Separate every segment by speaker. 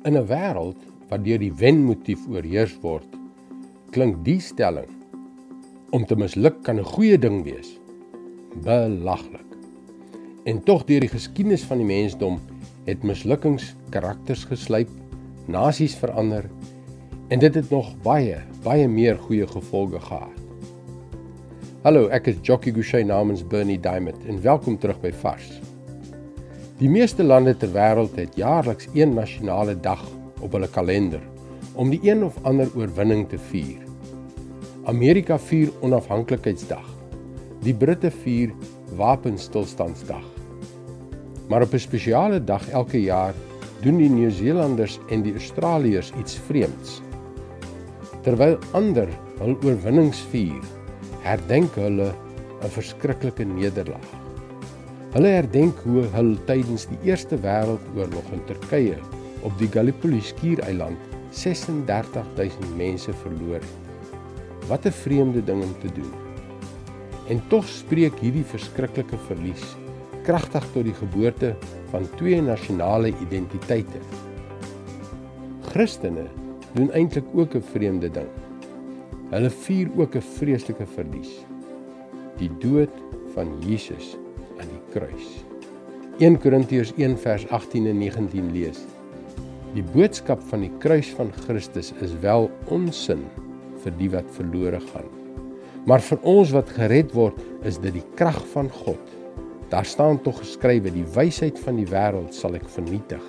Speaker 1: In 'n wêreld waar deur die wenmotief oorheers word, klink die stelling om te misluk kan 'n goeie ding wees. Belaglik. En tog deur die geskiedenis van die mensdom het mislukkings karakters geslyp, nasies verander en dit het nog baie, baie meer goeie gevolge gehad. Hallo, ek is Jockey Gouchee namens Bernie Diamond en welkom terug by Vars. Die meeste lande ter wêreld het jaarliks een nasionale dag op hulle kalender om die een of ander oorwinning te vier. Amerika vier onafhanklikheidsdag. Die Britte vier wapenstilstandsdag. Maar op 'n spesiale dag elke jaar doen die Nieu-Seelanders en die Australiërs iets vreemds. Terwyl ander hul oorwinnings vier, herdenk hulle 'n verskriklike nederlaag. Hulle herdenk hoe hulle tydens die Eerste Wêreldoorlog in Turkye op die Gallipoli skiereiland 36000 mense verloor het. Wat 'n vreemde ding om te doen. En tog spreek hierdie verskriklike verlies kragtig tot die geboorte van twee nasionale identiteite. Christene doen eintlik ook 'n vreemde ding. Hulle vier ook 'n vreeslike verlies. Die dood van Jesus aan die kruis. 1 Korintiërs 1 vers 18 en 19 lees. Die boodskap van die kruis van Christus is wel onsin vir die wat verlore gaan. Maar vir ons wat gered word, is dit die krag van God. Daar staan tog geskrywe: Die wysheid van die wêreld sal ek vernietig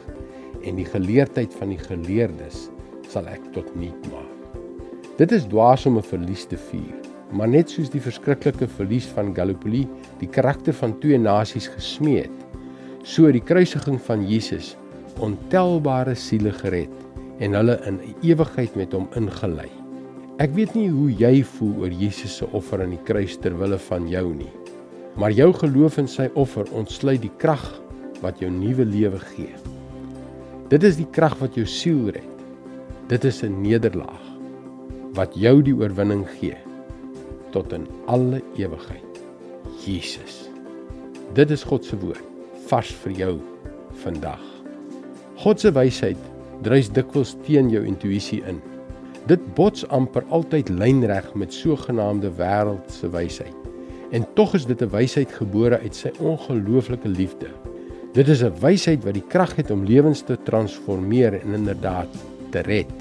Speaker 1: en die geleerdheid van die geleerdes sal ek tot niet maak. Dit is dwaas om 'n verlies te vier. Maar net soos die verskriklike verlies van Gallipoli die karakter van twee nasies gesmee het, so die kruisiging van Jesus ontelbare siele gered en hulle in ewigheid met hom ingelei. Ek weet nie hoe jy voel oor Jesus se offer aan die kruis ter wille van jou nie. Maar jou geloof in sy offer ontsluit die krag wat jou nuwe lewe gee. Dit is die krag wat jou siel red. Dit is 'n nederlaag wat jou die oorwinning gee tot in alle ewigheid. Jesus. Dit is God se woord vars vir jou vandag. God se wysheid dryf dikwels teen jou intuïsie in. Dit bots amper altyd lynreg met sogenaamde wêreldse wysheid. En tog is dit 'n wysheid gebore uit sy ongelooflike liefde. Dit is 'n wysheid wat die krag het om lewens te transformeer en inderdaad te red.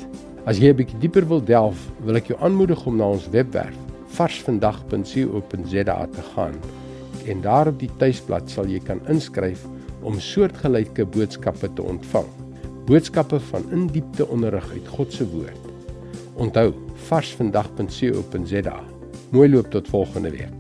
Speaker 1: As jy 'n bietjie dieper wil delf, wil ek jou aanmoedig om na ons webwerf varsvandag.co.za te gaan en daar op die tuisblad sal jy kan inskryf om soortgelyke boodskappe te ontvang. Boodskappe van indiepte onderrig uit God se woord. Onthou, varsvandag.co.za. Mooi loop tot volgende week.